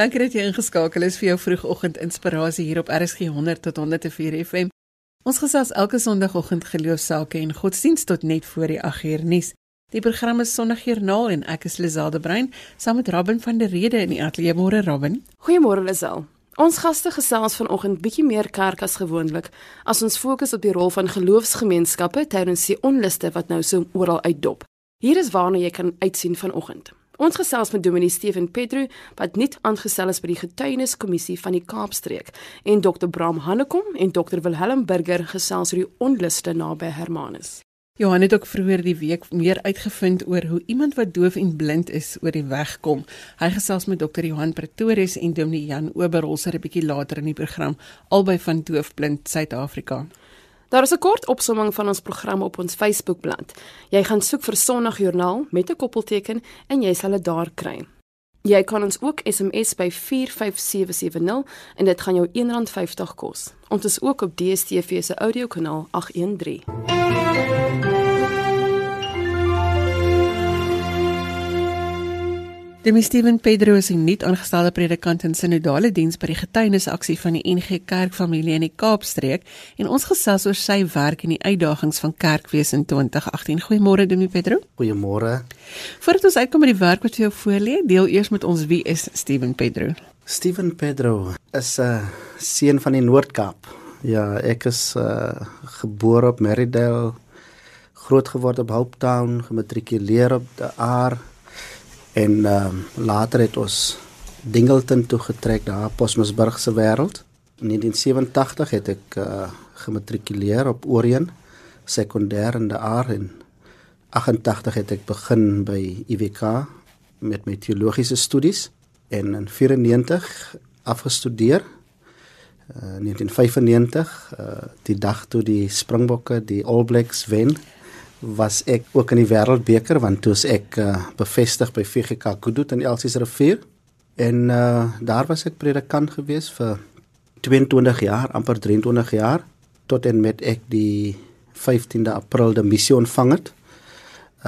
Dankie dat jy ingeskakel is vir jou vroegoggend inspirasie hier op RSG 100 tot 104 FM. Ons gesels elke Sondagoggend geloofsaake en godsdienst tot net voor die 8 uur nuus. Die program is Sondagjoernaal en ek is Lizelde Brein saam met Robin van der Rede in die ateljee môre Robin. Goeiemôre Lizelle. Ons gaste gesels vanoggend bietjie meer kerk as gewoonlik as ons fokus op die rol van geloofsgemeenskappe tydens die onluste wat nou so oral uitdop. Hier is waarna jy kan uitsien vanoggend. Ons gesels met Dominee Steven Pedro wat nuut aangestel is by die getuieniskommissie van die Kaapstreek en Dr Bram Hannekom en Dr Wilhelm Burger gesels oor die onluste naby Hermanus. Johan het ook vroeër die week meer uitgevind oor hoe iemand wat doof en blind is oor die weg kom. Hy gesels met Dr Johan Pretorius en Dominee Jan Oberholzer 'n bietjie later in die program albei van Doofblind Suid-Afrika. Daar is 'n kort opsomming van ons program op ons Facebookblad. Jy gaan soek vir Sondagjoernaal met 'n koppelteken en jy sal dit daar kry. Jy kan ons ook SMS by 45770 en dit gaan jou R1.50 kos. Ons is ook op DStv se audiokanaal 813. Demi Steven Pedro is 'n nuut aangestelde predikant in sinodale diens by die getuienisaksie van die NG Kerkfamilie in die Kaapstreek en ons gesels oor sy werk en die uitdagings van kerkwees in 2018. Goeiemôre Demi Pedro. Goeiemôre. Voordat ons uitkom met die werk wat jy jou voorlê, deel eers met ons wie is Steven Pedro? Steven Pedro is 'n uh, seun van die Noord-Kaap. Ja, ek is uh, gebore op Merridale, grootgeword op Hope Town, gematrikuleer op die Aar En ehm uh, later het ons Dingleton toe getrek daar Posmasburg se wêreld. In 1987 het ek uh, gematrikuleer op Orien sekondêr in die Aar en 88 het ek begin by IWK met my teologiese studies en in 94 afgestudeer. Uh, 1995 uh, die dag toe die Springbokke die All Blacks wen was ek ook in die wêreldbeker want toe ek uh, bevestig by VGK Kudut in Elsies rivier. En uh, daar was ek predikant gewees vir 22 jaar amper 23 jaar tot en met ek die 15de April die missie ontvang het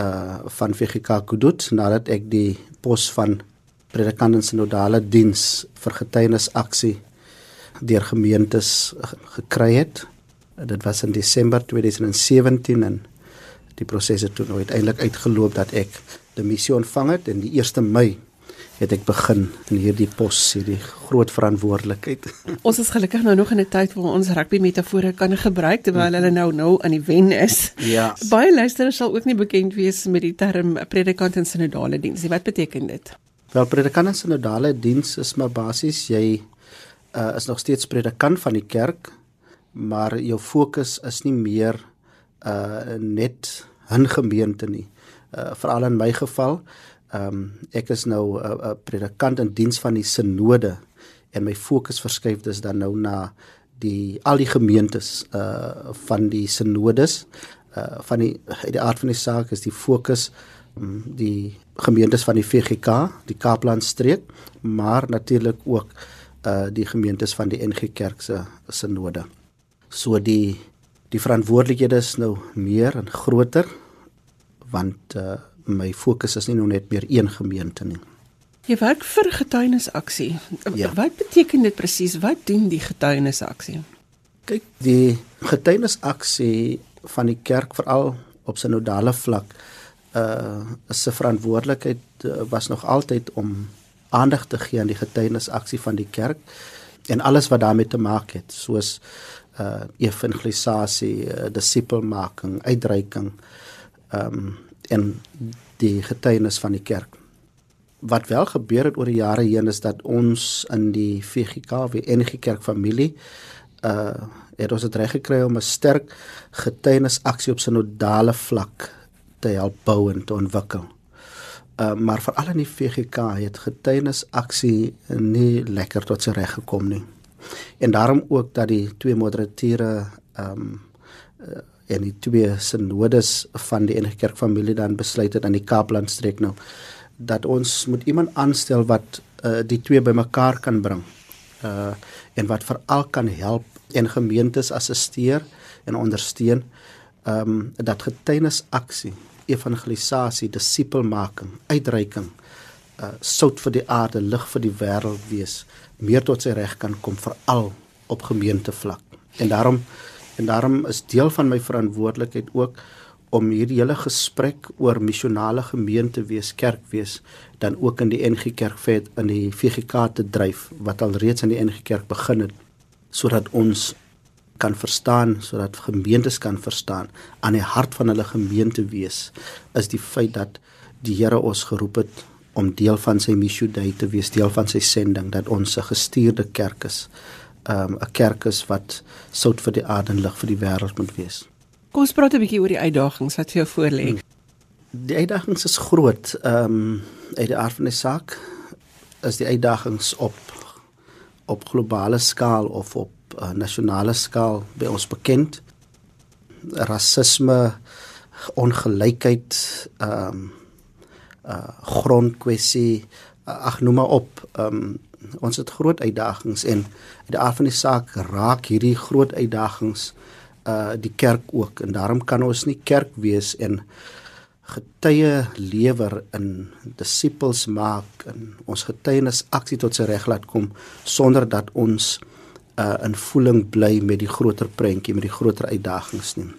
uh van VGK Kudut nadat ek die pos van predikant in sinodale diens vir getuienisaksie deur gemeentes gekry het. Dit was in Desember 2017 en die proses het toe nou uiteindelik uitgeloop dat ek die missie ontvang het en die 1 Mei het ek begin in hierdie pos hierdie groot verantwoordelikheid. Ons is gelukkig nou nog in 'n tyd waar ons rugby metafore kan gebruik terwyl hulle nou nou aan die wen is. Ja. Baie luisteraars sal ook nie bekend wees met die term predikant in sinodale diens. Wat beteken dit? Wel predikant in sinodale diens is maar basies jy uh, is nog steeds predikant van die kerk, maar jou fokus is nie meer uh net 'n gemeente nie. Uh veral in my geval, ehm um, ek is nou 'n uh, uh, predikant in diens van die sinode en my fokus verskuif dus dan nou na die al die gemeentes uh van die sinodes uh van die die aard van die saak is die fokus um, die gemeentes van die VGK, die Kaapland streek, maar natuurlik ook uh die gemeentes van die NG Kerk se sinode. So die die verantwoordelikhede is nou meer en groter want uh, my fokus is nie nou net meer een gemeente nie. Jy werk vir getuienisaksie. Ja. Wat beteken dit presies? Wat doen die getuienisaksie? Kyk, die getuienisaksie van die kerk veral op synodale vlak uh se verantwoordelikheid uh, was nog altyd om aandag te gee aan die getuienisaksie van die kerk en alles wat daarmee te maak het, soos uh evangelisasie, uh, disipelmaking, uitreiking um, en die getuienis van die kerk. Wat wel gebeur het oor die jare heen is dat ons in die VGK, die NG Kerk familie uh het ons dit reg gekry om 'n sterk getuienisaksie op synodale vlak te help bou en te ontwikkel. Uh maar veral in die VGK het getuienisaksie nie lekker tot sy reg gekom nie en daarom ook dat die twee moderateure ehm um, en die twee sinodes van die enige kerkfamilie dan besluit het aan die Kaapland streek nou dat ons moet iemand aanstel wat uh, die twee bymekaar kan bring. Uh en wat veral kan help en gemeentes assisteer en ondersteun ehm um, dat getuienisaksie, evangelisasie, disipelmaking, uitreiking uh sout vir die aarde, lig vir die wêreld wees, meer tot sy reg kan kom veral op gemeentevlak. En daarom en daarom is deel van my verantwoordelikheid ook om hierdie hele gesprek oor missionale gemeente wees, kerk wees, dan ook in die NG Kerk vet in die VGK te dryf wat al reeds in die NG Kerk begin het sodat ons kan verstaan sodat gemeentes kan verstaan aan die hart van hulle gemeente wees is die feit dat die Here ons geroep het om deel van sy missie te wees, deel van sy sending dat ons 'n gestuurde kerk is. Um, 'n kerk is wat sout vir die aarde en lig vir die wêreld moet wees. Kom ons praat 'n bietjie oor die uitdagings wat vir jou voorlê. Hmm. Die uitdagings is groot. Ehm um, uit die aard van die saak is die uitdagings op op globale skaal of op uh, nasionale skaal by ons bekend. Rasisme, ongelykheid, ehm um, uh grondkwessie, uh, ag noem maar op. Um, ons het groot uitdagings en uit die aard van die saak raak hierdie groot uitdagings uh die kerk ook en daarom kan ons nie kerk wees en getuie lewer in disippels maak en ons getuienis aksie tot sy reg laat kom sonder dat ons uh in voeling bly met die groter prentjie met die groter uitdagings nie.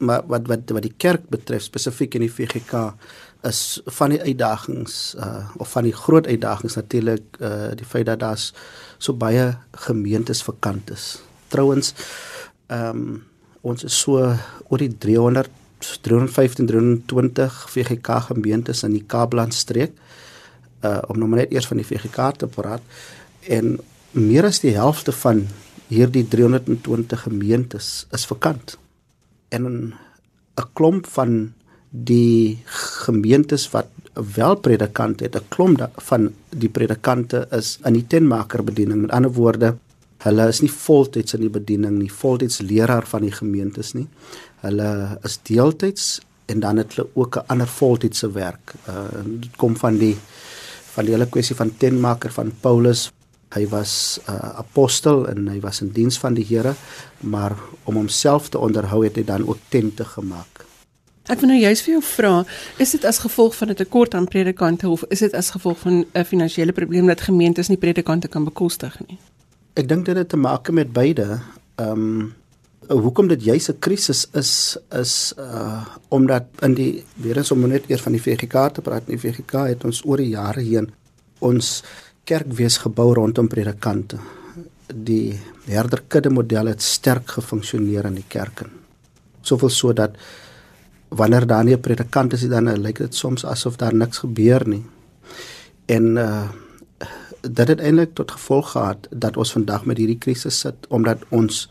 Maar wat wat wat die kerk betref spesifiek in die VGK is van die uitdagings uh of van die groot uitdagings natuurlik uh die feit dat daar's so baie gemeentes vakant is. Trouwens ehm um, ons is so oor die 300 315 320 VGK gemeentes in die Kaapland streek. Uh om nou net eers van die VGK te praat en meer as die helfte van hierdie 320 gemeentes is vakant. En 'n klomp van die gemeentes wat wel predikante het, 'n klomp van die predikante is in die tenmaker bediening. Met ander woorde, hulle is nie voltyds in die bediening nie, voltyds leraar van die gemeentes nie. Hulle is deeltyds en dan het hulle ook 'n ander voltydse werk. Uh dit kom van die van die hele kwessie van tenmaker van Paulus Hy was 'n uh, apostel en hy was in diens van die Here, maar om homself te onderhou het hy dan ook tente gemaak. Ek wil nou juist vir jou vra, is dit as gevolg van 'n tekort aan predikante of is dit as gevolg van 'n finansiële probleem dat gemeentes nie predikante kan bekostig nie? Ek dink dit het te maak met beide. Ehm um, hoekom dit juis 'n krisis is is uh omdat in die weer eens om net eers van die VGK te praat, die VGK het ons oor die jare heen ons kerk wees gebou rondom predikante. Die herderkudde model het sterk gefunksioneer in die kerke. Soveel so dat wanneer daar nie 'n predikant is, dan lyk dit soms asof daar niks gebeur nie. En uh dit het eintlik tot gevolg gehad dat ons vandag met hierdie krisis sit omdat ons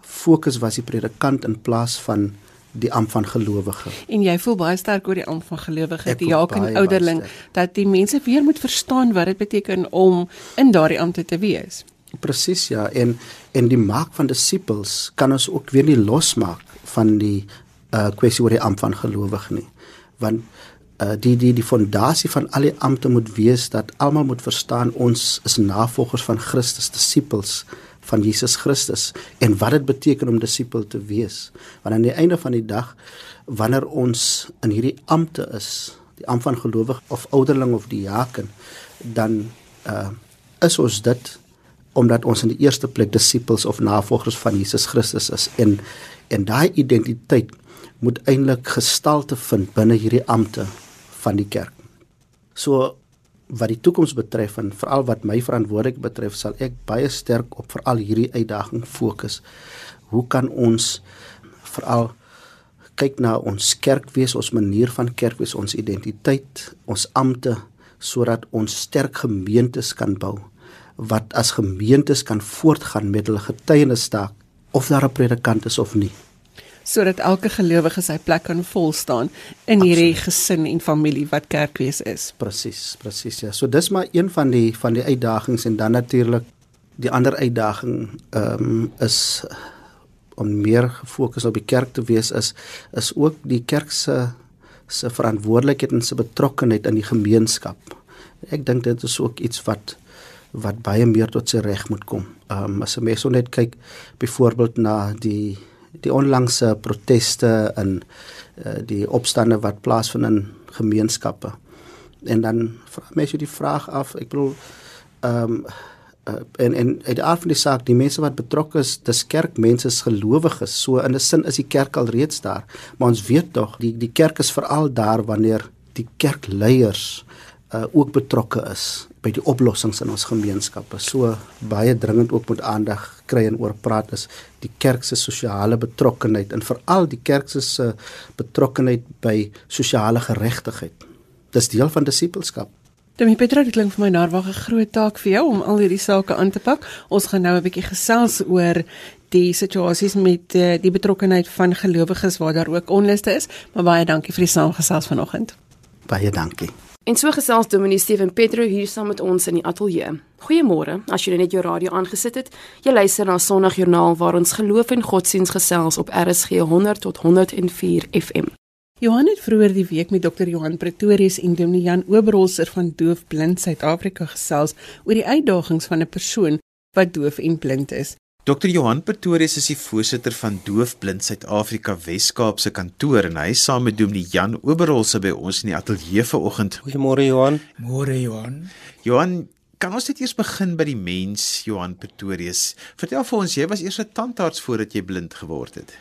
fokus was die predikant in plaas van die amp van gelowige. En jy voel baie sterk oor die amp van gelowige, die jaak en ouderling dat die mense weer moet verstaan wat dit beteken om in daardie ampte te wees. Presies ja, en en die maak van disippels kan ons ook weer nie losmaak van die uh kwessie oor die amp van gelowige nie. Want uh die die die fondasie van al die ampte moet wees dat almal moet verstaan ons is navolgers van Christus, disippels van Jesus Christus en wat dit beteken om disipel te wees. Want aan die einde van die dag wanneer ons in hierdie ampte is, die ampt van gelowig of ouderling of diaken, dan uh is ons dit omdat ons in die eerste plek disippels of navolgers van Jesus Christus is en en daai identiteit moet eintlik gestalte vind binne hierdie ampte van die kerk. So wat die toekoms betref en veral wat my verantwoordelik betref, sal ek baie sterk op veral hierdie uitdaging fokus. Hoe kan ons veral kyk na ons kerkwees, ons manier van kerkwees, ons identiteit, ons ampte sodat ons sterk gemeentes kan bou wat as gemeentes kan voortgaan met hulle getuienis staak of daar 'n predikant is of nie sodat elke gelowige sy plek kan vol staan in hierdie gesin en familie wat kerkwees is. Presies, presies ja. So dis maar een van die van die uitdagings en dan natuurlik die ander uitdaging ehm um, is om meer gefokus op die kerk te wees is is ook die kerk se se verantwoordelikheid en se betrokkeheid in die gemeenskap. Ek dink dit is ook iets wat wat baie meer tot sy reg moet kom. Ehm um, as 'n mens net kyk byvoorbeeld na die die onlangse proteste en uh, die opstande wat plaasvind in gemeenskappe En dan vra mense die vraag af, ek bedoel ehm um, uh, en en uit die aard van die saak, die mense wat betrokke is, dis kerkmense is gelowiges. So in 'n sin is die kerk al reeds daar. Maar ons weet tog, die die kerk is veral daar wanneer die kerkleiers uh, ook betrokke is by die oplossings in ons gemeenskappe. So baie dringend ook moet aandag kry en oor praat is die kerk se sosiale betrokkenheid en veral die kerk se betrokkenheid by sosiale geregtigheid. Dis deel van disippelskap. Demi Petra, dit klink vir my narwag 'n groot taak vir jou om al hierdie sake aan te pak. Ons gaan nou 'n bietjie gesels oor die situasies met uh, die betrokkenheid van gelowiges waar daar ook onluste is, maar baie dankie vir die saamgesels vanoggend. Baie dankie. En so gesels Dominee Steven Petro hier saam met ons in die ateljee. Goeiemôre. As jy net jou radio aangesit het, jy luister na Sondagjoernaal waar ons geloof en godsdiens gesels op RSG 100 tot 104 FM. Johan het vroeër die week met Dr. Johan Pretorius en Dominee Jan Oberholzer van Doof Blind Suid-Afrika gesels oor die uitdagings van 'n persoon wat doof en blind is. Dr Johan Pretorius is die voorsitter van Doofblind Suid-Afrika Wes-Kaapse kantoor en hy is saam met Dominee Jan Oberholse by ons in die ateljee vanoggend. Goeiemôre Johan. Môre Johan. Johan, kan ons net eers begin by die mens Johan Pretorius? Vertel vir ons, jy was eers 'n tandarts voordat jy blind geword het.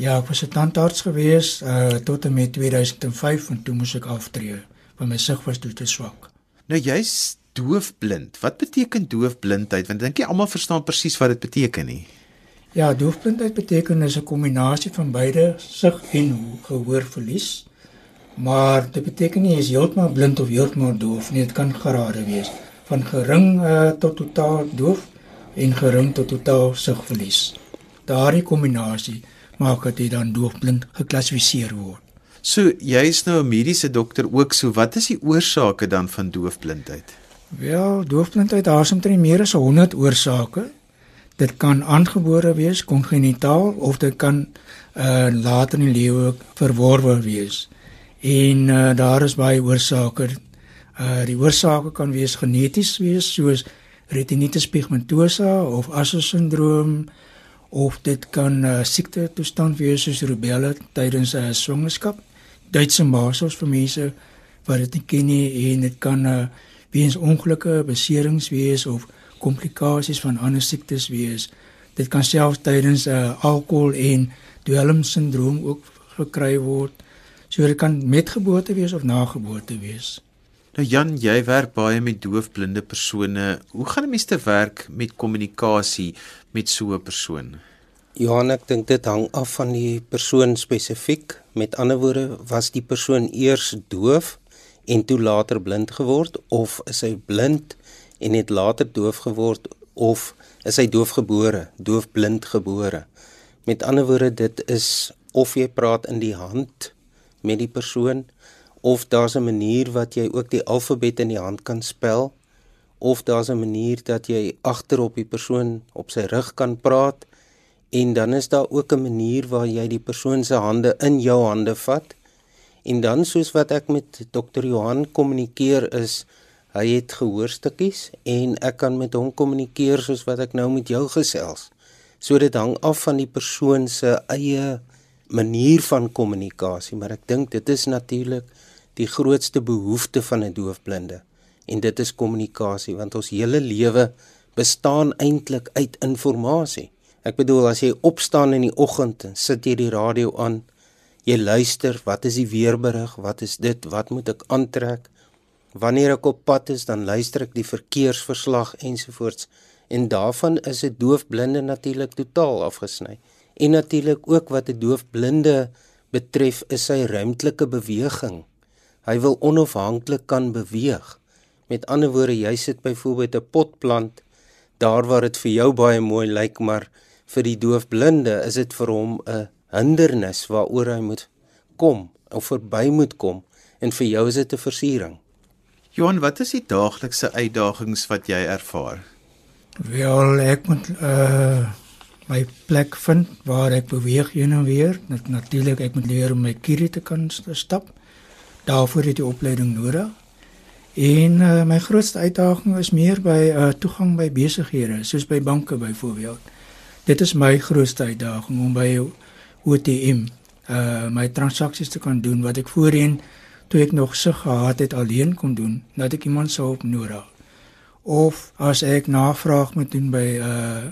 Ja, ek was 'n tandarts gewees uh tot en met 2005 en toe moes ek aftree want my sig was te swak. Nou jy's doofblind. Wat beteken doofblindheid? Want dink jy almal verstaan presies wat dit beteken nie? Ja, doofblindheid beteken is 'n kombinasie van beide sig en gehoorverlies. Maar dit beteken nie jy is heeltemal blind of heeltemal doof nie, dit kan grade wees van gering uh, tot totaal doof en gering tot totaal sigverlies. Daardie kombinasie maak dat jy dan doofblind geklassifiseer word. So jy's nou 'n mediese dokter ook, so wat is die oorsake dan van doofblindheid? Wel, doofblindheid daar is omtrent meer as 100 oorsake. Dit kan aangebore wees, kongenitaal of dit kan uh later in die lewe verworwe wees. En uh daar is baie oorsake. Uh die oorsake kan wees geneties wees soos retinitis pigmentosa of Usher syndroom of dit kan 'n uh, siekte toestand wees soos rubella tydens 'n uh, swangerskap. Duitse masels vir mense wat dit nie ken nie en dit kan 'n uh, weens ongelukke, beserings wees of komplikasies van ander siektes wees. Dit kan selfs tydens 'n uh, alkohol en dwelm sindroom ook gekry word. So dit kan met geboorte wees of na geboorte wees. Nou Jan, jy werk baie met doofblinde persone. Hoe gaan 'n mens te werk met kommunikasie met so 'n persoon? Johan, ek dink dit hang af van die persoon spesifiek. Met ander woorde, was die persoon eers doof en toe later blind geword of is hy blind en het later doof geword of is hy doofgebore, doofblind gebore? Met ander woorde, dit is of jy praat in die hand met die persoon of daar's 'n manier wat jy ook die alfabet in die hand kan spel of daar's 'n manier dat jy agterop die persoon op sy rug kan praat en dan is daar ook 'n manier waar jy die persoon se hande in jou hande vat En dan soos wat ek met Dr. Johan kommunikeer is hy het gehoorstukkies en ek kan met hom kommunikeer soos wat ek nou met jou gesels. So dit hang af van die persoon se eie manier van kommunikasie, maar ek dink dit is natuurlik die grootste behoefte van 'n doofblinde en dit is kommunikasie want ons hele lewe bestaan eintlik uit inligting. Ek bedoel as jy opstaan in die oggend en sit jy die radio aan Jy luister, wat is die weerberig? Wat is dit? Wat moet ek aantrek? Wanneer ek op pad is, dan luister ek die verkeersverslag ensovoorts. En daarvan is 'n doofblinde natuurlik totaal afgesny. En natuurlik ook wat 'n doofblinde betref, is sy ruimtelike beweging. Hy wil onafhanklik kan beweeg. Met ander woorde, jy sit byvoorbeeld 'n potplant daar waar dit vir jou baie mooi lyk, maar vir die doofblinde is dit vir hom 'n hindernis waaroor hy moet kom of verby moet kom en vir jou is dit 'n versiering. Johan, wat is die daaglikse uitdagings wat jy ervaar? Wel, ek moet uh my plek vind waar ek beweeg heen en weer. Net natuurlik ek moet leer om my kierie te kan stap. Daarvoor het jy opleiding nodig. En uh, my grootste uitdaging is meer by uh toegang by besighede, soos by banke byvoorbeeld. Dit is my grootste uitdaging om by OTM uh my transaksies te kan doen wat ek voorheen toe ek nog sig gehad het alleen kon doen dat ek iemand sou op nodig. Of as ek navraag moet doen by 'n uh,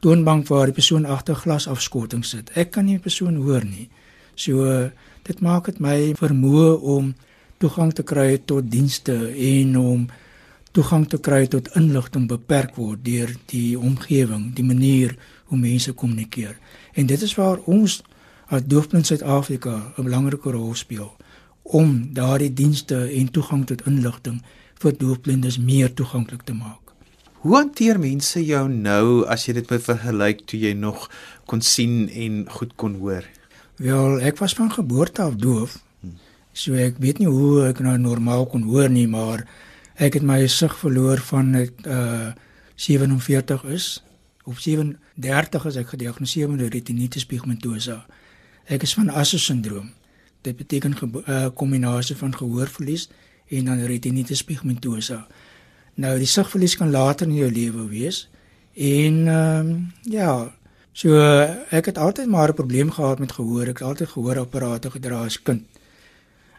toonbank waar die persoon agter glas afskotting sit. Ek kan nie die persoon hoor nie. So uh, dit maak dit my vermoë om toegang te kry tot dienste en om toegang te kry tot inligting beperk word deur die omgewing, die manier hoe mense kommunikeer. En dit is waar ons as Doofblind Suid-Afrika 'n belangrike rol speel om daardie dienste en toegang tot inligting vir doofblindes meer toeganklik te maak. Hoe hanteer mense jou nou as jy dit met vergelyk toe jy nog kon sien en goed kon hoor? Wel, ek was van geboorte af doof. So ek weet nie hoe ek nou normaal kon hoor nie, maar ek het my sig verloor van ek uh 47 is. Op 37 is ek gediagnoseer met retinitis pigmentosa. Ek is van Asse syndroom. Dit beteken 'n uh, kombinasie van gehoorverlies en dan retinitis pigmentosa. Nou die sigverlies kan later in jou lewe wees. En ehm um, ja, so ek het altyd maar 'n probleem gehad met gehoor. Ek het altyd gehoorapparate gedra as kind.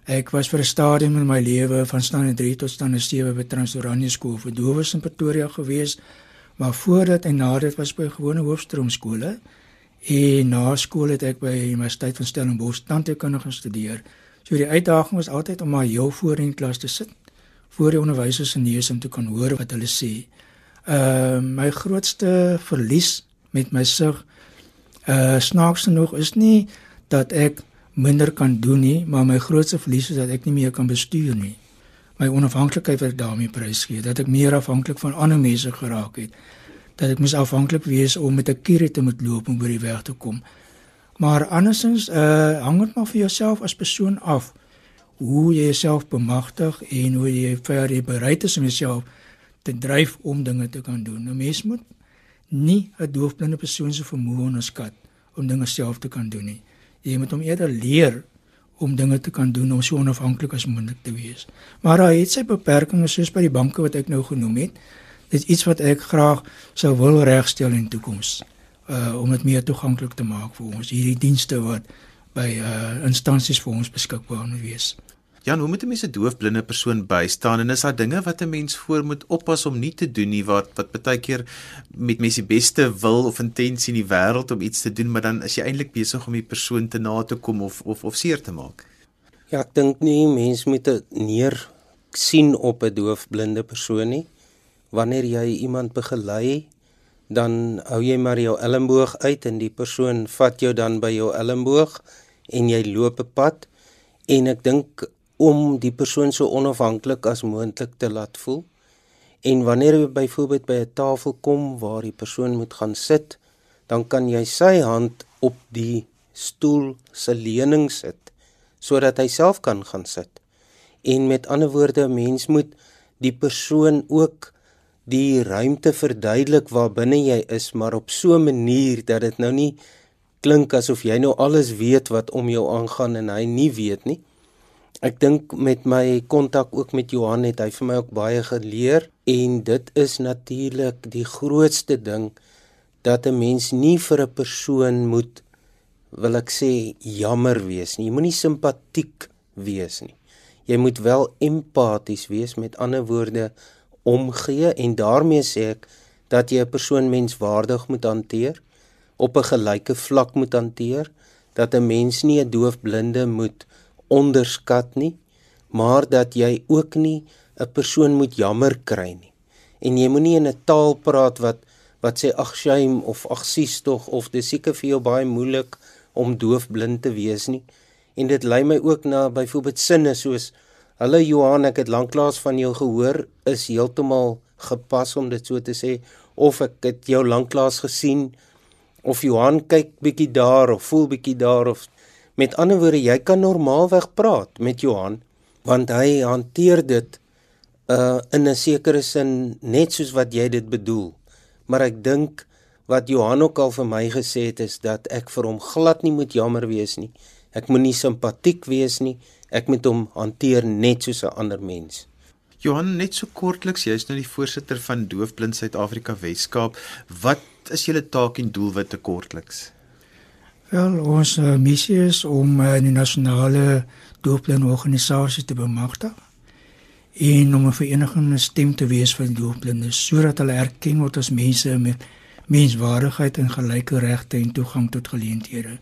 Ek was vir 'n stadium in my lewe van standaard 3 tot standaard 7 by Transoranje skool vir dowes in Pretoria gewees, maar voordat en nadat was by gewone hoofstroom skole en na skool het ek by die Universiteit van Stellenbosch tandheelkunde gestudeer. So die uitdaging was altyd om maar heel voor in klas te sit voor die onderwysers se neus om te kan hoor wat hulle sê. Ehm uh, my grootste verlies met my sig uh snaaks genoeg is nie dat ek minder kan doen nie, maar my grootste verlies is dat ek nie meer kan bestuur nie. My onafhanklikheid ek daarmee prys gee, dat ek meer afhanklik van ander mense geraak het. Dat ek mis afhanklik wees om met 'n kierie te moet loop om by die weg te kom. Maar andersins uh hang dit maar vir jouself as persoon af hoe jy jouself bemagtig en hoe jy vir jy bereid is om jouself te dryf om dinge te kan doen. 'n Mens moet nie 'n doofblinde persoon se vermoë onderskat om dinge self te kan doen nie jy moet hom eerder leer om dinge te kan doen om so onafhanklik as moontlik te wees. Maar hy het sy beperkings soos by die banke wat ek nou genoem het. Dit is iets wat ek graag sou wil regstel in die toekoms uh om dit meer toeganklik te maak vir ons hierdie dienste wat by uh instansies vir ons beskikbaar moet wees. Jan, hoe moet 'n mens 'n doofblinde persoon bystaan en is daar dinge wat 'n mens voor moet oppas om nie te doen nie wat wat baie keer met mense die beste wil of intensie in die wêreld om iets te doen, maar dan is jy eintlik besig om die persoon te na te kom of of of seer te maak? Ja, ek dink nie mens moet neer sien op 'n doofblinde persoon nie. Wanneer jy iemand begelei, dan hou jy maar jou elmboog uit en die persoon vat jou dan by jou elmboog en jy loop 'n pad en ek dink om die persoon so onafhanklik as moontlik te laat voel. En wanneer jy byvoorbeeld by 'n tafel kom waar die persoon moet gaan sit, dan kan jy sy hand op die stoel se leuning sit sodat hy self kan gaan sit. En met ander woorde, 'n mens moet die persoon ook die ruimte verduidelik waar binne jy is, maar op so 'n manier dat dit nou nie klink asof jy nou alles weet wat om jou aangaan en hy nie weet nie. Ek dink met my kontak ook met Johan het hy vir my ook baie geleer en dit is natuurlik die grootste ding dat 'n mens nie vir 'n persoon moet wil ek sê jammer wees nie. Jy moenie simpatiek wees nie. Jy moet wel empaties wees met ander woorde omgee en daarmee sê ek dat jy 'n persoon menswaardig moet hanteer op 'n gelyke vlak moet hanteer dat 'n mens nie 'n doofblinde moet onderskat nie, maar dat jy ook nie 'n persoon moet jammer kry nie. En jy moenie in 'n taal praat wat wat sê ag shame of ag sies tog of dis seker vir jou baie moeilik om doofblind te wees nie. En dit lei my ook na byvoorbeeld sinne soos Hallo Johan, ek het lanklaas van jou gehoor, is heeltemal gepas om dit so te sê of ek het jou lanklaas gesien of Johan kyk bietjie daar of voel bietjie daar of Met ander woorde, jy kan normaalweg praat met Johan want hy hanteer dit uh in 'n sekere sin net soos wat jy dit bedoel. Maar ek dink wat Johan ook al vir my gesê het is dat ek vir hom glad nie moet jammer wees nie. Ek moenie simpatiek wees nie. Ek moet hom hanteer net soos 'n ander mens. Johan, net so kortliks, jy's nou die voorsitter van Doofblind Suid-Afrika Weskaap. Wat is julle taak en doelwitte kortliks? Wel, ons uh, missie is om uh, die nasionale doopblindenorganisasie te bemagtig en om 'n verenigende stem te wees vir die doopblindes sodat hulle erken word as mense met menswaardigheid en gelyke regte en toegang tot geleenthede.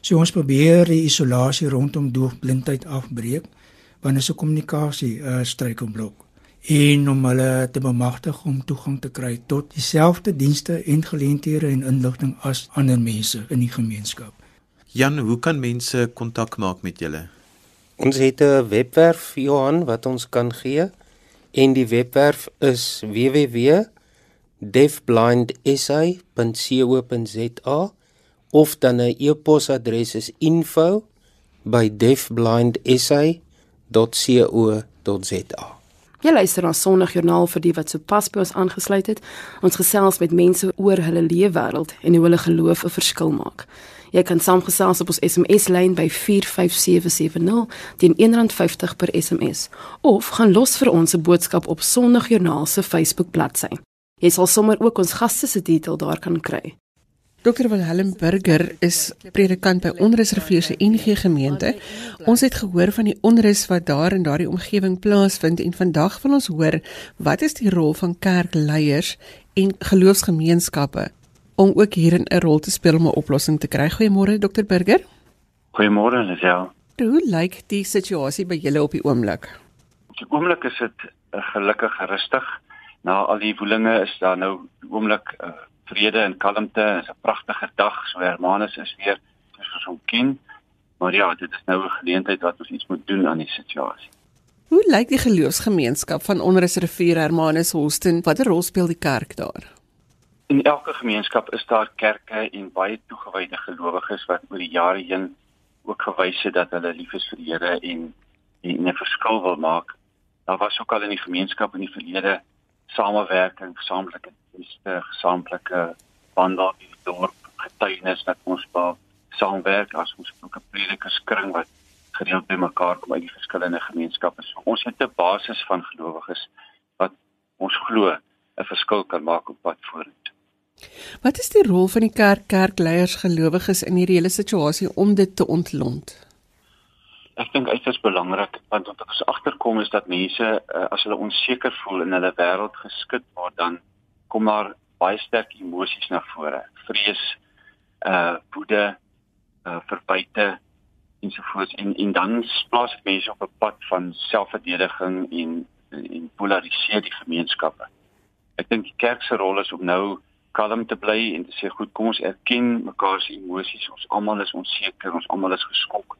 So ons probeer die isolasie rondom doopblindheid afbreek want dit is 'n kommunikasie uh, struikelblok en om hulle te bemagtig om toegang te kry tot dieselfde dienste en geleenthede en inligting as ander mense in die gemeenskap. Jan, hoe kan mense kontak maak met julle? Ons het 'n webwerf Johan wat ons kan gee en die webwerf is www.deafblindsa.co.za of dan 'n e-posadres is info@deafblindsa.co.za. Jy luister na Sondagjoernaal vir die wat sopas by ons aangesluit het. Ons gesels met mense oor hulle leefwêreld en hoe hulle geloof 'n verskil maak. Jy kan saamgesels op ons SMS-lyn by 45770 teen R1.50 per SMS of gaan los vir ons 'n boodskap op Sondagjoernaal se Facebook bladsy. Jy sal sommer ook ons gaste se detail daar kan kry. Dr Wilhelm Burger is predikant by Onrusrivier se NG gemeente. Ons het gehoor van die onrus wat daar in daardie omgewing plaasvind en vandag wil ons hoor wat is die rol van kerkleiers en geloofsgemeenskappe om ook hierin 'n rol te speel om 'n oplossing te kry. Goeiemôre Dr Burger. Goeiemôre Lisel. Hoe lyk die situasie by julle op die oomblik? Op die oomblik is dit uh, gelukkig rustig. Na al die woelinge is daar nou oomblik uh, vrede en kalmte. Dit is 'n pragtige dag. So Hermanus is weer soos ons hom ken. Maar ja, dit is nou 'n geleentheid wat ons iets moet doen aan die situasie. Hoe lyk die geloofsgemeenskap van Onrus Rivier Hermanus Holsten? Watter rol speel die kerk daar? In elke gemeenskap is daar kerke en baie toegewyde gelowiges wat oor die jare heen ook gewys het dat hulle lief is vir die Here en en 'n verskil wil maak. Daar was ook al in die gemeenskap in die verlede samewerking, gesamentlike dienste, gesamentlike wandel in die dorp, getuienis dat ons wel saamwerk as ons ook 'n predikingskring wat gereeld bymekaar kom uit die verskillende gemeenskappe. So, ons het 'n basis van gelowiges wat ons glo 'n verskil kan maak op pad vorentoe. Wat is die rol van die kerk kerkleiers gelowiges in hierdie hele situasie om dit te ontlont? Ek dink dit is belangrik want wat ons agterkom is dat mense uh, as hulle onseker voel in hulle wêreld geskit word dan kom daar baie sterk emosies na vore. Vrees, uh woede, uh verbyte ensovoorts en en dan plaas mense op 'n pad van selfverdediging en en polariseer die gemeenskappe. Ek dink die kerk se rol is om nou kalm te bly en te sê goed, kom ons erken mekaar se emosies. Ons almal is onseker, ons almal is geskok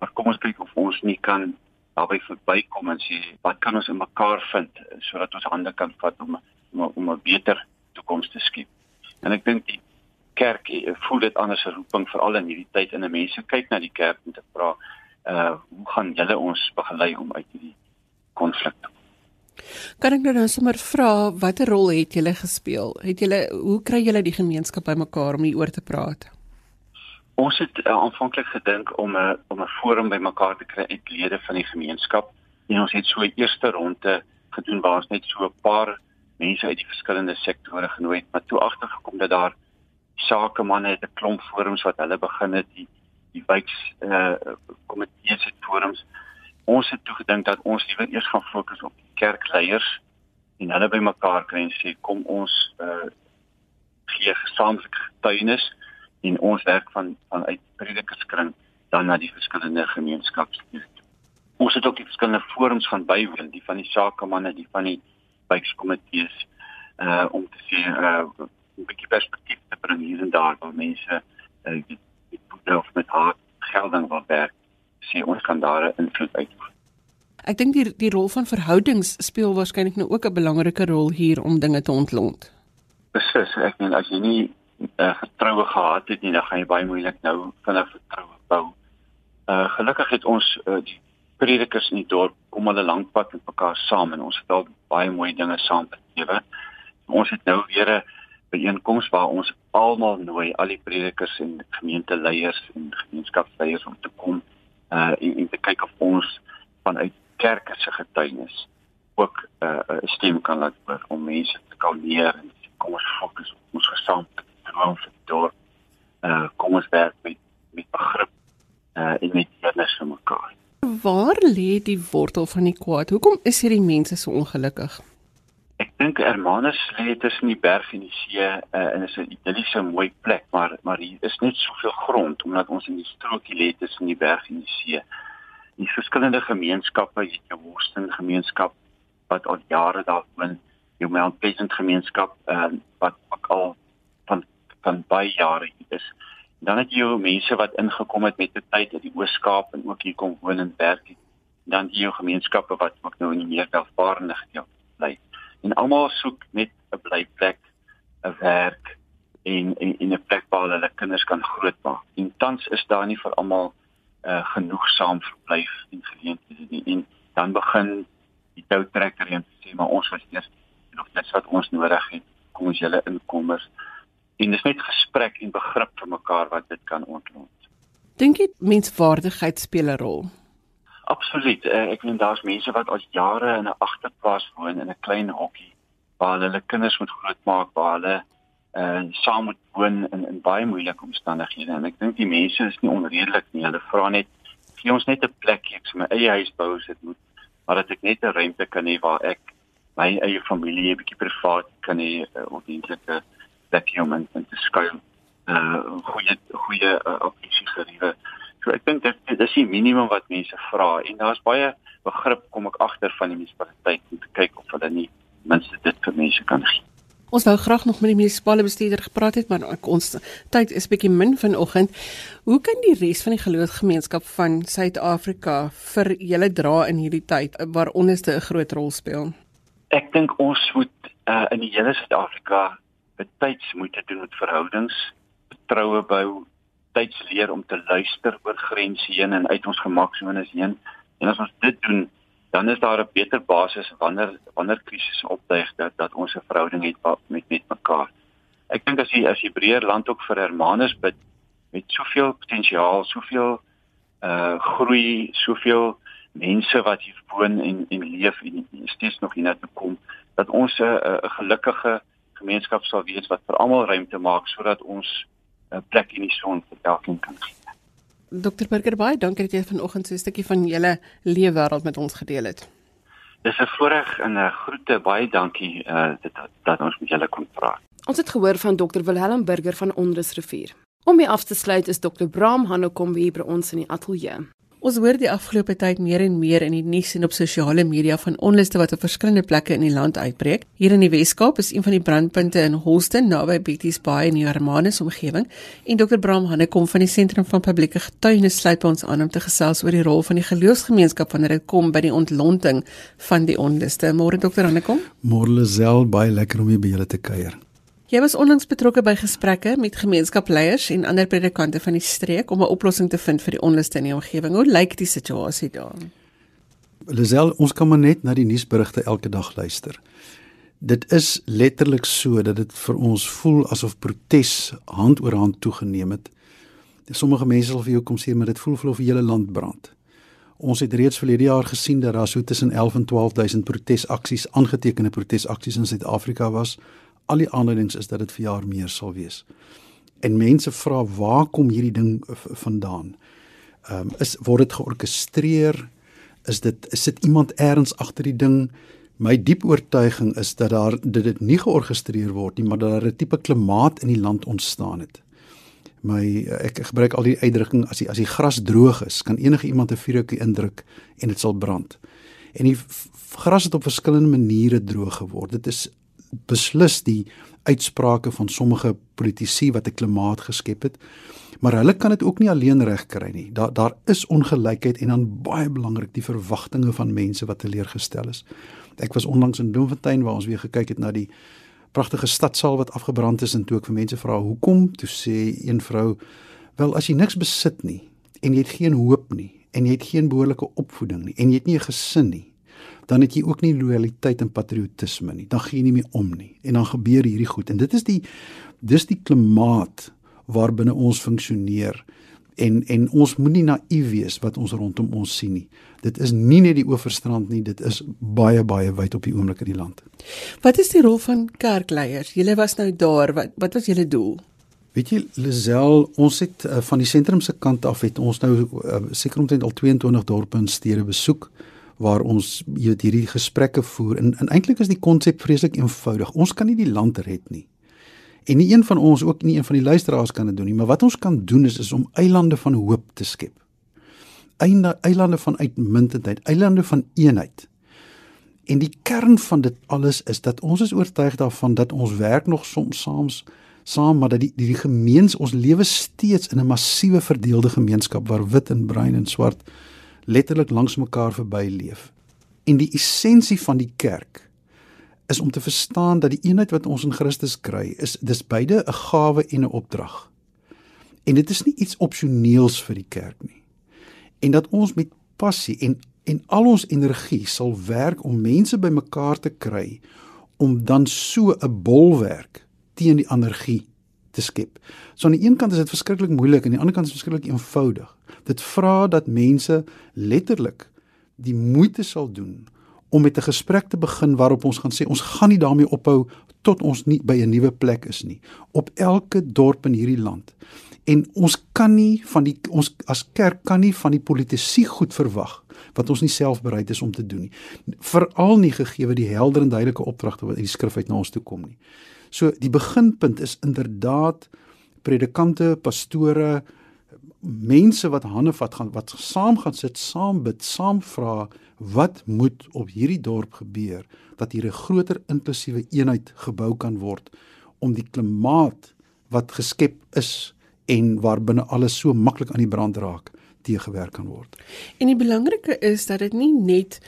maar kom ons kyk of ons nie kan daarby verbykom en sê wat kan ons in mekaar vind sodat ons hande kan vat om om, om 'n beter toekoms te skep. En ek dink die kerk eh, voel dit anders 'n roeping veral in hierdie tyd en mense kyk na die kerk om te vra uh hoe gaan julle ons begelei om uit hierdie konflik te Kan ek nou nou sommer vra watter rol het julle gespeel? Het julle hoe kry julle die gemeenskap bymekaar om hieroor te praat? Ons het uh, aanvanklik gedink om 'n uh, om 'n forum bymekaar te kry uit lede van die gemeenskap en ons het so 'n eerste ronde gedoen waar ons net so 'n paar mense uit die verskillende sektore genooi het, maar toe agtergekom dat daar sakemanne het 'n klomp forums wat hulle begin het die die wyks eh uh, komitees het forums. Ons het toe gedink dat ons liewer eers gaan fokus op die kerkleiers en hulle bymekaar kry en sê kom ons eh uh, gee gesamentlike getuienis en ons werk van vanuit predikerskring dan na die verskillende gemeenskappe. Ons het ook die verskillende forums gaan bywoon, die van die sakemanne, die van die bykskomitees uh om te sien uh 'n bietjie perspektief te bring hier en daar waar mense uh die, die boedel met hart gelding wil werk. Sien ons kan daar 'n invloed uitoefen. Ek dink die die rol van verhoudings speel waarskynlik nou ook 'n belangrike rol hier om dinge te ontlont. Beslis, ek meen as jy nie uh, vertroue gehad het nie, dan gaan jy baie moeilik nou vinnig vertroue bou. Uh gelukkig het ons uh, die predikers in die dorp kom 'n lank pad met mekaar saam en ons het al baie mooi dinge saam belewe. Ons het nou weer 'n byeenkoms waar ons almal nooi, al die predikers en gemeenteleiers en gemeenskapsleiers om te kom uh en, en te kyk of ons vanuit kerke se getuienis ook 'n uh, stem kan laat hoor om mense te kalmeer en kom ons fokus op ons gesamentlike droom vir die dorp uh kom ons werk met met begrip uh en met deernis vir mekaar. Waar lê die wortel van die kwaad? Hoekom is hierdie mense so ongelukkig? Ek dink Hermanus lê tussen die berg en die see uh, en is 'n idilliese mooi plek, maar maar hier is net soveel grond omdat ons in die strookie lê tussen die berg en die see. Die verskillende gemeenskappe, jy het jou Woestyn gemeenskap wat al jare daar woon, jou Mount Pleasant gemeenskap uh, wat ook al van van baie jare hier is. Dan het jy mense wat ingekom het met die tyd uit die Oos-Kaap en ook hier kom woon en werk. Dan jou gemeenskappe wat ook nou in die meer welvarende gedeelte bly. En almal soek net 'n blyplek, 'n werk en en 'n plek waar hulle kinders kan grootmaak. En tans is daar nie vir almal uh, genoegsaam verblyf en geleenthede nie. En dan begin die toutrekker en sê maar ons was eers en of dit wat ons nodig het, kom ons julle inkommers en dis net gesprek en begrip vir mekaar wat dit kan ontlont. Dink jy menswaardigheid speel 'n rol? Absoluut. Uh, ek weet daar's mense wat al jare in 'n agterplaas woon in 'n klein hokkie waar hulle kinders moet grootmaak, waar hulle uh saam moet woon in in baie moeilike omstandighede en ek dink die mense is nie onredelik nie. Hulle vra net gee ons net 'n plekjie ek sê my eie huis bou as dit moet, maar dat ek net 'n ruimte kan hê waar ek my eie familie 'n bietjie privaat kan hê dienslike uh, plekjie om in, te skuil. Uh goeie goeie uh, opsie geriewe. So ek dink dit, dit is die minimum wat mense vra en daar's baie begrip kom ek agter van die munisipaliteit om te kyk of hulle nie minste dit vir mense kan gee. Ons wou graag nog met die munisipale bestuurder gepraat het, maar ons tyd is bietjie min vanoggend. Hoe kan die res van die geloofsgemeenskap van Suid-Afrika vir julle dra in hierdie tyd waar onderste 'n groot rol speel? Ek dink ons moet uh, in die hele Suid-Afrika betyds moeite doen met verhoudings, vertroue bou, tyds leer om te luister oor grense heen en uit ons gemaksone heen. En as ons dit doen, dan is daar 'n beter basis wanneer wanneer krisisse opduik dat dat ons 'n verhouding het met met mekaar. Ek dink as jy as Hebreër land ook vir Hermanus bid met soveel potensiaal, soveel uh groei, soveel mense wat hier woon en en leef en steeds nog hier na toe kom dat ons 'n 'n gelukkige gemeenskap sal wees wat vir almal ruimte maak sodat ons 'n plek in die son vir elkeen kan gee. Dr Burger baie dankie dat jy vanoggend so 'n stukkie van julle leefwêreld met ons gedeel het. Dis 'n voorreg en 'n groete baie dankie uh, dat dat ons met julle kon praat. Ons het gehoor van Dr Wilhelm Burger van Onrusrivier. Om mee af te sluit is Dr Bram Hanekom hier by ons in die ateljee. Ons hoor die afgelope tyd meer en meer in die nuus en op sosiale media van onluste wat op verskillende plekke in die land uitbreek. Hier in die Wes-Kaap is een van die brandpunte in Holston naby Betty's Bay in die Hermanus omgewing en Dr Bram Hannekom van die Sentrum van Publieke Getuienis sluit by ons aan om te gesels oor die rol van die geloofsgemeenskap wanneer dit kom by die ontlonting van die onluste. Môre Dr Hannekom. Môre Lisel, baie lekker om hier by julle te kuier. Jy was onlangs betrokke by gesprekke met gemeenskapsleiers en ander predikante van die streek om 'n oplossing te vind vir die onluste in die omgewing. Hoe lyk die situasie daar? Lisel, ons kan maar net na die nuusberigte elke dag luister. Dit is letterlik so dat dit vir ons voel asof protes hand oor hand toegeneem het. Sommige mense sal vir jou kom sê maar dit voel of die hele land brand. Ons het reeds verlede jaar gesien dat daar so tussen 11 en 12000 protesaksies aangetekende protesaksies in Suid-Afrika was al die aanduidings is dat dit vir jaar meer sal wees. En mense vra waar kom hierdie ding vandaan? Ehm um, is word dit georkestreer? Is dit is dit iemand eers agter die ding? My diep oortuiging is dat daar dit dit nie georkestreer word nie, maar dat daar 'n tipe klimaat in die land ontstaan het. My ek gebruik al die uitdrukking as die as die gras droog is, kan enige iemand 'n vuurtjie indruk en dit sal brand. En die gras het op verskillende maniere droog geword. Dit is beslis die uitsprake van sommige politici wat 'n klimaat geskep het. Maar hulle kan dit ook nie alleen regkry nie. Daar daar is ongelykheid en dan baie belangrik die verwagtinge van mense wat teleurgestel is. Ek was onlangs in Bloemfontein waar ons weer gekyk het na die pragtige stadsaal wat afgebrand is en toe ek vir mense vra hoekom, toe sê een vrou: "Wel, as jy niks besit nie en jy het geen hoop nie en jy het geen behoorlike opvoeding nie en jy het nie 'n gesin nie, dan het jy ook nie loyaliteit en patriotisme nie. Dan gee jy nie meer om nie en dan gebeur hierdie goed. En dit is die dis die klimaat waarbinne ons funksioneer en en ons moenie naïef wees wat ons rondom ons sien nie. Dit is nie net die oeverstrand nie, dit is baie baie wyd op die oomblik in die land. Wat is die rol van kerkleiers? Julle was nou daar, wat wat was julle doel? Weet jy Lisel, ons het uh, van die sentrum se kant af het ons nou uh, seker omtrent al 22 dorpe en stede besoek waar ons weet hierdie gesprekke voer en, en eintlik is die konsep vreeslik eenvoudig. Ons kan nie die land red nie. En nie een van ons ook nie een van die luisteraars kan dit doen nie, maar wat ons kan doen is is om eilande van hoop te skep. Einde eilande van uitmuntendheid, eilande van eenheid. En die kern van dit alles is dat ons is oortuig daarvan dat ons werk nog soms saams saam maar dat die die, die gemeens ons lewe steeds in 'n massiewe verdeelde gemeenskap waar wit en bruin en swart letterlik langs mekaar verby leef. En die essensie van die kerk is om te verstaan dat die eenheid wat ons in Christus kry, is dis beide 'n gawe en 'n opdrag. En dit is nie iets opsioneels vir die kerk nie. En dat ons met passie en en al ons energie sal werk om mense bymekaar te kry om dan so 'n bolwerk teen die anargie te skep. So aan die een kant is dit verskriklik moeilik en aan die ander kant is dit verskriklik eenvoudig. Dit vra dat mense letterlik die moeite sal doen om met 'n gesprek te begin waarop ons gaan sê ons gaan nie daarmee ophou tot ons nie by 'n nuwe plek is nie op elke dorp in hierdie land. En ons kan nie van die ons as kerk kan nie van die politici goed verwag wat ons nie self bereid is om te doen nie. Veral nie gegee die helder en duidelike opdragte wat uit die skrif uit na ons toe kom nie. So die beginpunt is inderdaad predikante, pastore, mense wat hande vat gaan wat saam gaan sit, saam bid, saam vra wat moet op hierdie dorp gebeur dat hier 'n groter inklusiewe eenheid gebou kan word om die klimaat wat geskep is en waarbinne alles so maklik aan die brand raak teëgewerk kan word. En die belangrike is dat dit nie net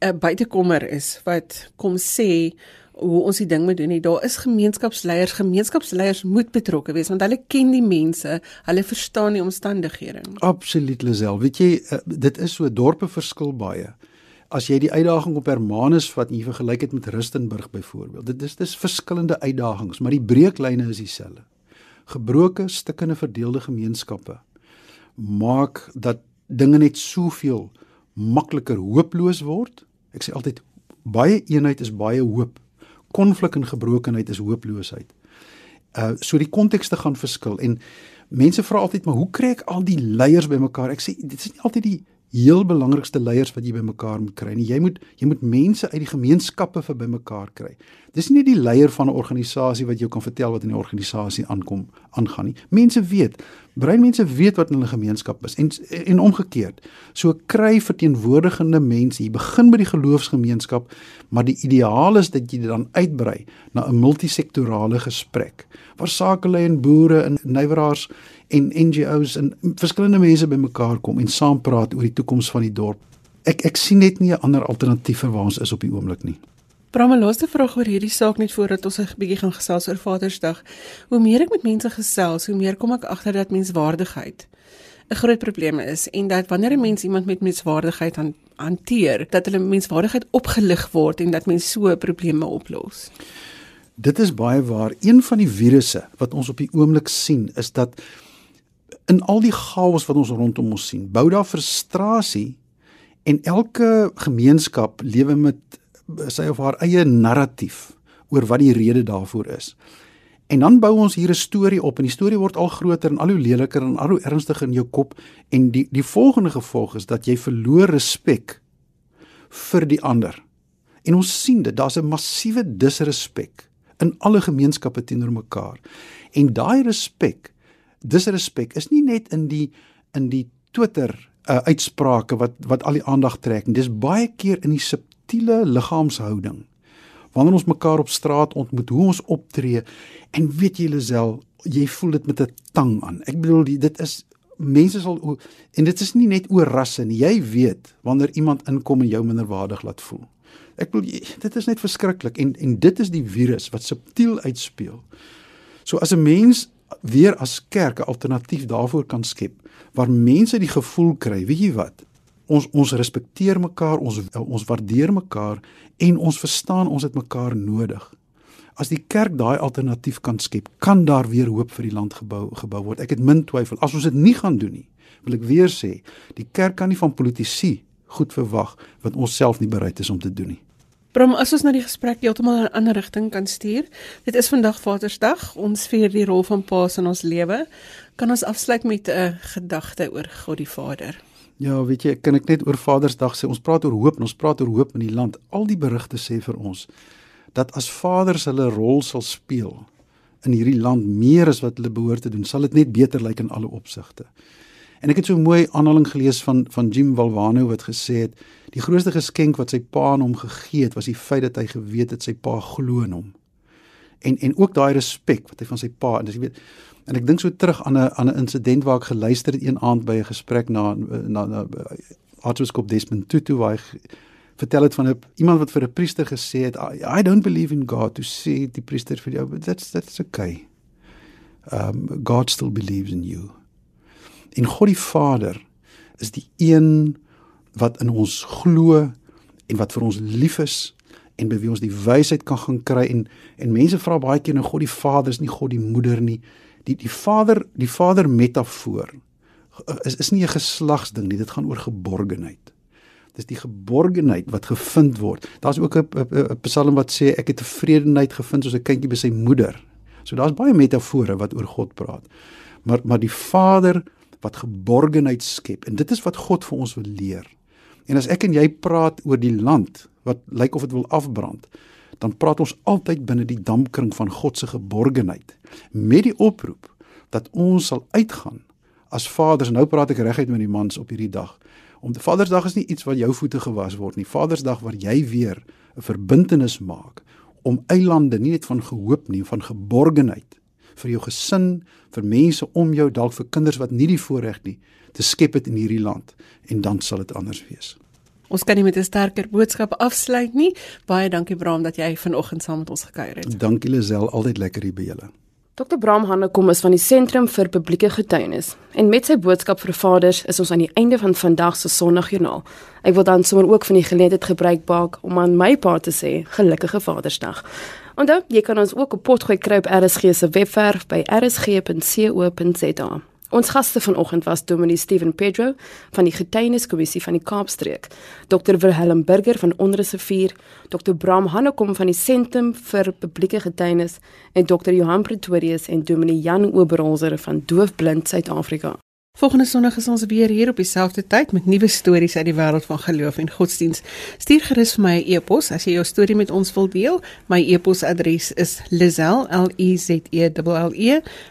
'n buitekomer is wat kom sê hoe ons die ding moet doen nie. Daar is gemeenskapsleiers, gemeenskapsleiers moet betrokke wees want hulle ken die mense, hulle verstaan die omstandighede. Absoluut Lisel. Weet jy, uh, dit is so dorpe verskil baie. As jy die uitdaging op Hermanus vat en jy vergelyk dit met Rustenburg byvoorbeeld. Dit is dis verskillende uitdagings, maar die breeklyne is dieselfde. Gebroke, stukkende, verdeelde gemeenskappe maak dat dinge net soveel makliker hooploos word. Ek sê altyd baie eenheid is baie hoop konflik en gebrokenheid is hooploosheid. Uh so die kontekste gaan verskil en mense vra altyd maar hoe kry ek al die leiers bymekaar? Ek sê dit is nie altyd die heel belangrikste leiers wat jy bymekaar moet kry nie. Jy moet jy moet mense uit die gemeenskappe vir bymekaar kry. Dis nie die leier van 'n organisasie wat jou kan vertel wat in die organisasie aankom aangaan nie. Mense weet, breinmense weet wat in hulle gemeenskap is en en omgekeerd. So kry verteenwoordigende mense. Jy begin by die geloofsgemeenskap, maar die ideaal is dat jy dit dan uitbrei na 'n multisektorale gesprek waar sakelei en boere en nywerhaars en NGOs en verskillende mense bymekaar kom en saam praat oor die toekoms van die dorp. Ek ek sien net nie 'n ander alternatief vir waar ons is op die oomblik nie. Bram, laaste vraag oor hierdie saak net voordat ons 'n bietjie gaan gesels oor Vadersdag. Hoe meer ek met mense gesels, hoe meer kom ek agter dat menswaardigheid 'n groot probleem is en dat wanneer 'n mens iemand met menswaardigheid han, hanteer, dat hulle menswaardigheid opgelig word en dat mens so probleme oplos. Dit is baie waar. Een van die virusse wat ons op die oomblik sien, is dat in al die chaos wat ons rondom ons sien, bou daar frustrasie en elke gemeenskap lewe met sy of haar eie narratief oor wat die rede daarvoor is. En dan bou ons hier 'n storie op en die storie word al groter en al hoe leliker en al hoe ernstiger in jou kop en die die volgende gevolg is dat jy verloor respek vir die ander. En ons sien dit, daar's 'n massiewe disrespek in alle gemeenskappe teenoor mekaar. En daai respek disrespek is nie net in die in die Twitter uh, uitsprake wat wat al die aandag trek nie. Dis baie keer in die subtiele liggaamshouding. Wanneer ons mekaar op straat ontmoet, hoe ons optree en weet jy Lisel, jy voel dit met 'n tang aan. Ek bedoel die, dit is mense sal en dit is nie net oor rasse nie. Jy weet wanneer iemand inkom en jou minderwaardig laat voel. Ek bedoel dit is net verskriklik en en dit is die virus wat subtiel uitspeel. So as 'n mens weer as kerk 'n alternatief daarvoor kan skep waar mense die gevoel kry, weet jy wat? Ons ons respekteer mekaar, ons ons waardeer mekaar en ons verstaan ons het mekaar nodig. As die kerk daai alternatief kan skep, kan daar weer hoop vir die land gebou gebou word. Ek het min twyfel as ons dit nie gaan doen nie. Wil ek weer sê, die kerk kan nie van politici goed verwag wat ons self nie bereid is om te doen nie. Bram, as ons na die gesprek heeltemal in 'n ander rigting kan stuur. Dit is vandag Vadersdag. Ons vier die rol van paas in ons lewe. Kan ons afsluit met 'n gedagte oor God die Vader? Ja, weet jy, kan ek net oor Vadersdag sê, ons praat oor hoop en ons praat oor hoop in die land. Al die berigte sê vir ons dat as vaders hulle rol sal speel in hierdie land meer as wat hulle behoort te doen, sal dit net beter lyk in alle opsigte. En ek het so 'n mooi aanhaling gelees van van Jim Valvano wat gesê het die grootste geskenk wat sy pa aan hom gegee het was die feit dat hy geweet het sy pa glo in hom. En en ook daai respek wat hy van sy pa en dis jy weet en ek dink so terug aan 'n aan 'n insident waar ek geluister het een aand by 'n gesprek na na, na Artsbiskop Desmond Tutu waar hy vertel het van 'n iemand wat vir 'n priester gesê het I, I don't believe in God to see die priester vir jou but that's that's okay. Um God still believes in you. En God die Vader is die een wat in ons glo en wat vir ons lief is en by wie ons die wysheid kan gaan kry en en mense vra baie keer nou God die Vader is nie God die moeder nie. Die die Vader, die Vader metafoor is is nie 'n geslagsding nie, dit gaan oor geborgenheid. Dis die geborgenheid wat gevind word. Daar's ook 'n Psalm wat sê ek het tevredenheid gevind soos 'n kindjie by sy moeder. So daar's baie metafore wat oor God praat. Maar maar die Vader wat geborgenheid skep en dit is wat God vir ons wil leer. En as ek en jy praat oor die land wat lyk of dit wil afbrand, dan praat ons altyd binne die dampkring van God se geborgenheid met die oproep dat ons sal uitgaan as vaders. Nou praat ek reguit met die mans op hierdie dag. Om die Vadersdag is nie iets wat jou voete gewas word nie. Vadersdag waar jy weer 'n verbintenis maak om eilande nie net van gehoop nie, van geborgenheid vir jou gesin, vir mense om jou, dalk vir kinders wat nie die voorreg nie te skep het in hierdie land en dan sal dit anders wees. Ons kan nie met 'n sterker boodskap afsluit nie. Baie dankie Bram dat jy vanoggend saam met ons gekuier het. Dankie Lisel, altyd lekker hier by julle. Dr. Bram Hannekom is van die Sentrum vir Publieke Getuienis en met sy boodskap vir vaders is ons aan die einde van vandag se Sondagjoernaal. Ek wil dan sommer ook van die geleentheid gebruik maak om aan my pa te sê gelukkige Vadersdag. Onthou, jy kan ons ook op potgooi kry op RSG se webwerf by rsg.co.za. Ons gaste vanoggend was Dominee Steven Pedro van die Getuieniskommissie van die Kaapstreek, Dr. Wilhelm Burger van Onreservier, Dr. Bram Hannekom van die Sentrum vir Publieke Getuienis en Dr. Johan Pretorius en Dominee Jan Oberholzer van Doofblind Suid-Afrika. Volgende Sondag is ons weer hier op dieselfde tyd met nuwe stories uit die wêreld van geloof en godsdiens. Stuur gerus vir my 'n e e-pos as jy jou storie met ons wil deel. My e-posadres is lizel l i z e e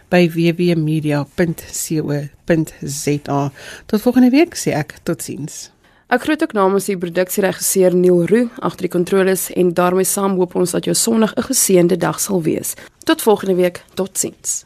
by www.media.co.za. Tot volgende week sê ek totsiens. Ek groet ook namens die produksieregisseur Neil Roo agter die kontroles en daarmee saam hoop ons dat jou Sondag 'n geseënde dag sal wees. Tot volgende week. Totsiens.